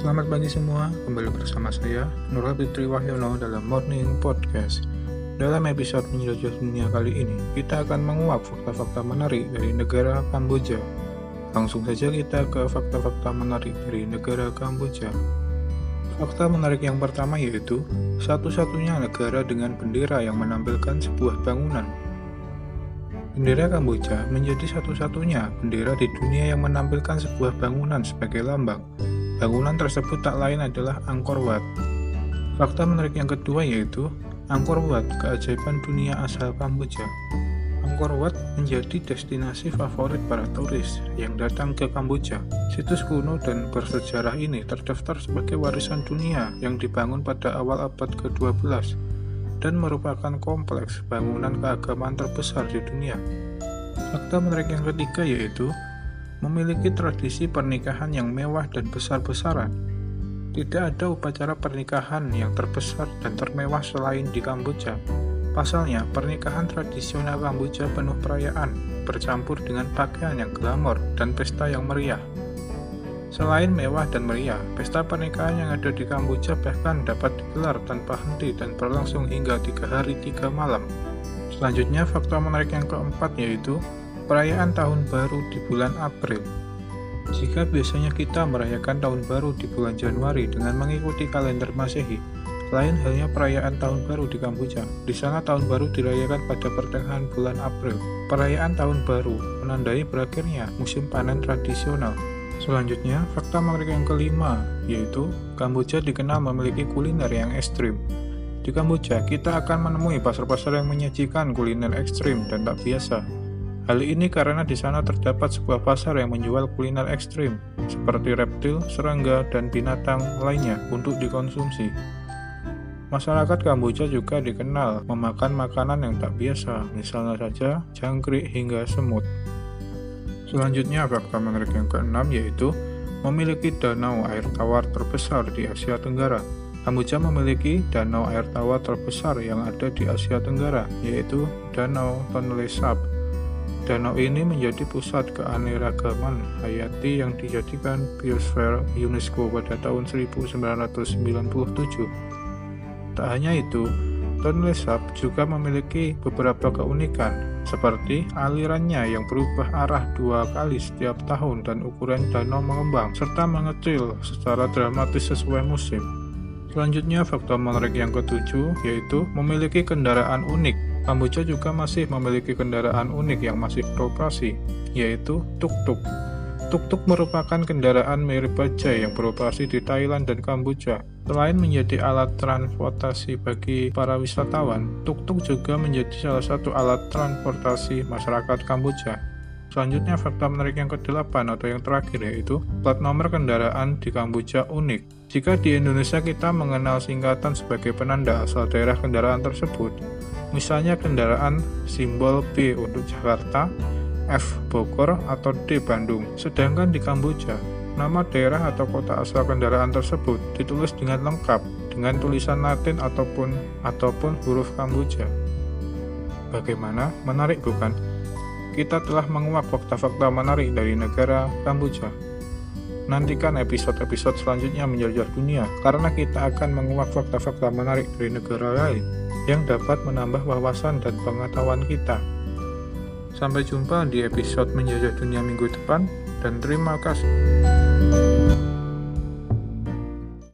Selamat pagi semua, kembali bersama saya Nur Fitri Wahyono dalam Morning Podcast. Dalam episode menjelajah dunia kali ini, kita akan menguak fakta-fakta menarik dari negara Kamboja. Langsung saja kita ke fakta-fakta menarik dari negara Kamboja. Fakta menarik yang pertama yaitu satu-satunya negara dengan bendera yang menampilkan sebuah bangunan. Bendera Kamboja menjadi satu-satunya bendera di dunia yang menampilkan sebuah bangunan sebagai lambang Bangunan tersebut tak lain adalah Angkor Wat. Fakta menarik yang kedua yaitu Angkor Wat, keajaiban dunia asal Kamboja. Angkor Wat menjadi destinasi favorit para turis yang datang ke Kamboja. Situs kuno dan bersejarah ini terdaftar sebagai warisan dunia yang dibangun pada awal abad ke-12 dan merupakan kompleks bangunan keagamaan terbesar di dunia. Fakta menarik yang ketiga yaitu memiliki tradisi pernikahan yang mewah dan besar-besaran. Tidak ada upacara pernikahan yang terbesar dan termewah selain di Kamboja. Pasalnya, pernikahan tradisional Kamboja penuh perayaan, bercampur dengan pakaian yang glamor dan pesta yang meriah. Selain mewah dan meriah, pesta pernikahan yang ada di Kamboja bahkan dapat digelar tanpa henti dan berlangsung hingga tiga hari tiga malam. Selanjutnya, fakta menarik yang keempat yaitu Perayaan Tahun Baru di bulan April Jika biasanya kita merayakan Tahun Baru di bulan Januari dengan mengikuti kalender Masehi, lain halnya perayaan Tahun Baru di Kamboja. Di sana Tahun Baru dirayakan pada pertengahan bulan April. Perayaan Tahun Baru menandai berakhirnya musim panen tradisional. Selanjutnya, fakta menarik yang kelima, yaitu Kamboja dikenal memiliki kuliner yang ekstrim. Di Kamboja, kita akan menemui pasar-pasar yang menyajikan kuliner ekstrim dan tak biasa. Hal ini karena di sana terdapat sebuah pasar yang menjual kuliner ekstrim, seperti reptil, serangga, dan binatang lainnya untuk dikonsumsi. Masyarakat Kamboja juga dikenal memakan makanan yang tak biasa, misalnya saja jangkrik hingga semut. Selanjutnya, fakta menarik yang keenam yaitu memiliki danau air tawar terbesar di Asia Tenggara. Kamboja memiliki danau air tawar terbesar yang ada di Asia Tenggara, yaitu Danau Tonle Sap Danau ini menjadi pusat keanekaragaman hayati yang dijadikan biosfer UNESCO pada tahun 1997. Tak hanya itu, Tonle Sap juga memiliki beberapa keunikan, seperti alirannya yang berubah arah dua kali setiap tahun dan ukuran danau mengembang, serta mengecil secara dramatis sesuai musim. Selanjutnya, faktor menarik yang ketujuh yaitu memiliki kendaraan unik Kamboja juga masih memiliki kendaraan unik yang masih beroperasi, yaitu tuk-tuk. Tuk-tuk merupakan kendaraan mirip bajai yang beroperasi di Thailand dan Kamboja. Selain menjadi alat transportasi bagi para wisatawan, tuk-tuk juga menjadi salah satu alat transportasi masyarakat Kamboja. Selanjutnya fakta menarik yang kedelapan atau yang terakhir yaitu plat nomor kendaraan di Kamboja unik. Jika di Indonesia kita mengenal singkatan sebagai penanda asal daerah kendaraan tersebut, Misalnya kendaraan simbol B untuk Jakarta, F Bogor, atau D Bandung. Sedangkan di Kamboja, nama daerah atau kota asal kendaraan tersebut ditulis dengan lengkap dengan tulisan Latin ataupun ataupun huruf Kamboja. Bagaimana? Menarik bukan? Kita telah menguak fakta-fakta menarik dari negara Kamboja. Nantikan episode-episode selanjutnya menjelajah dunia karena kita akan menguak fakta-fakta menarik dari negara lain yang dapat menambah wawasan dan pengetahuan kita. Sampai jumpa di episode menjajah dunia minggu depan dan terima kasih.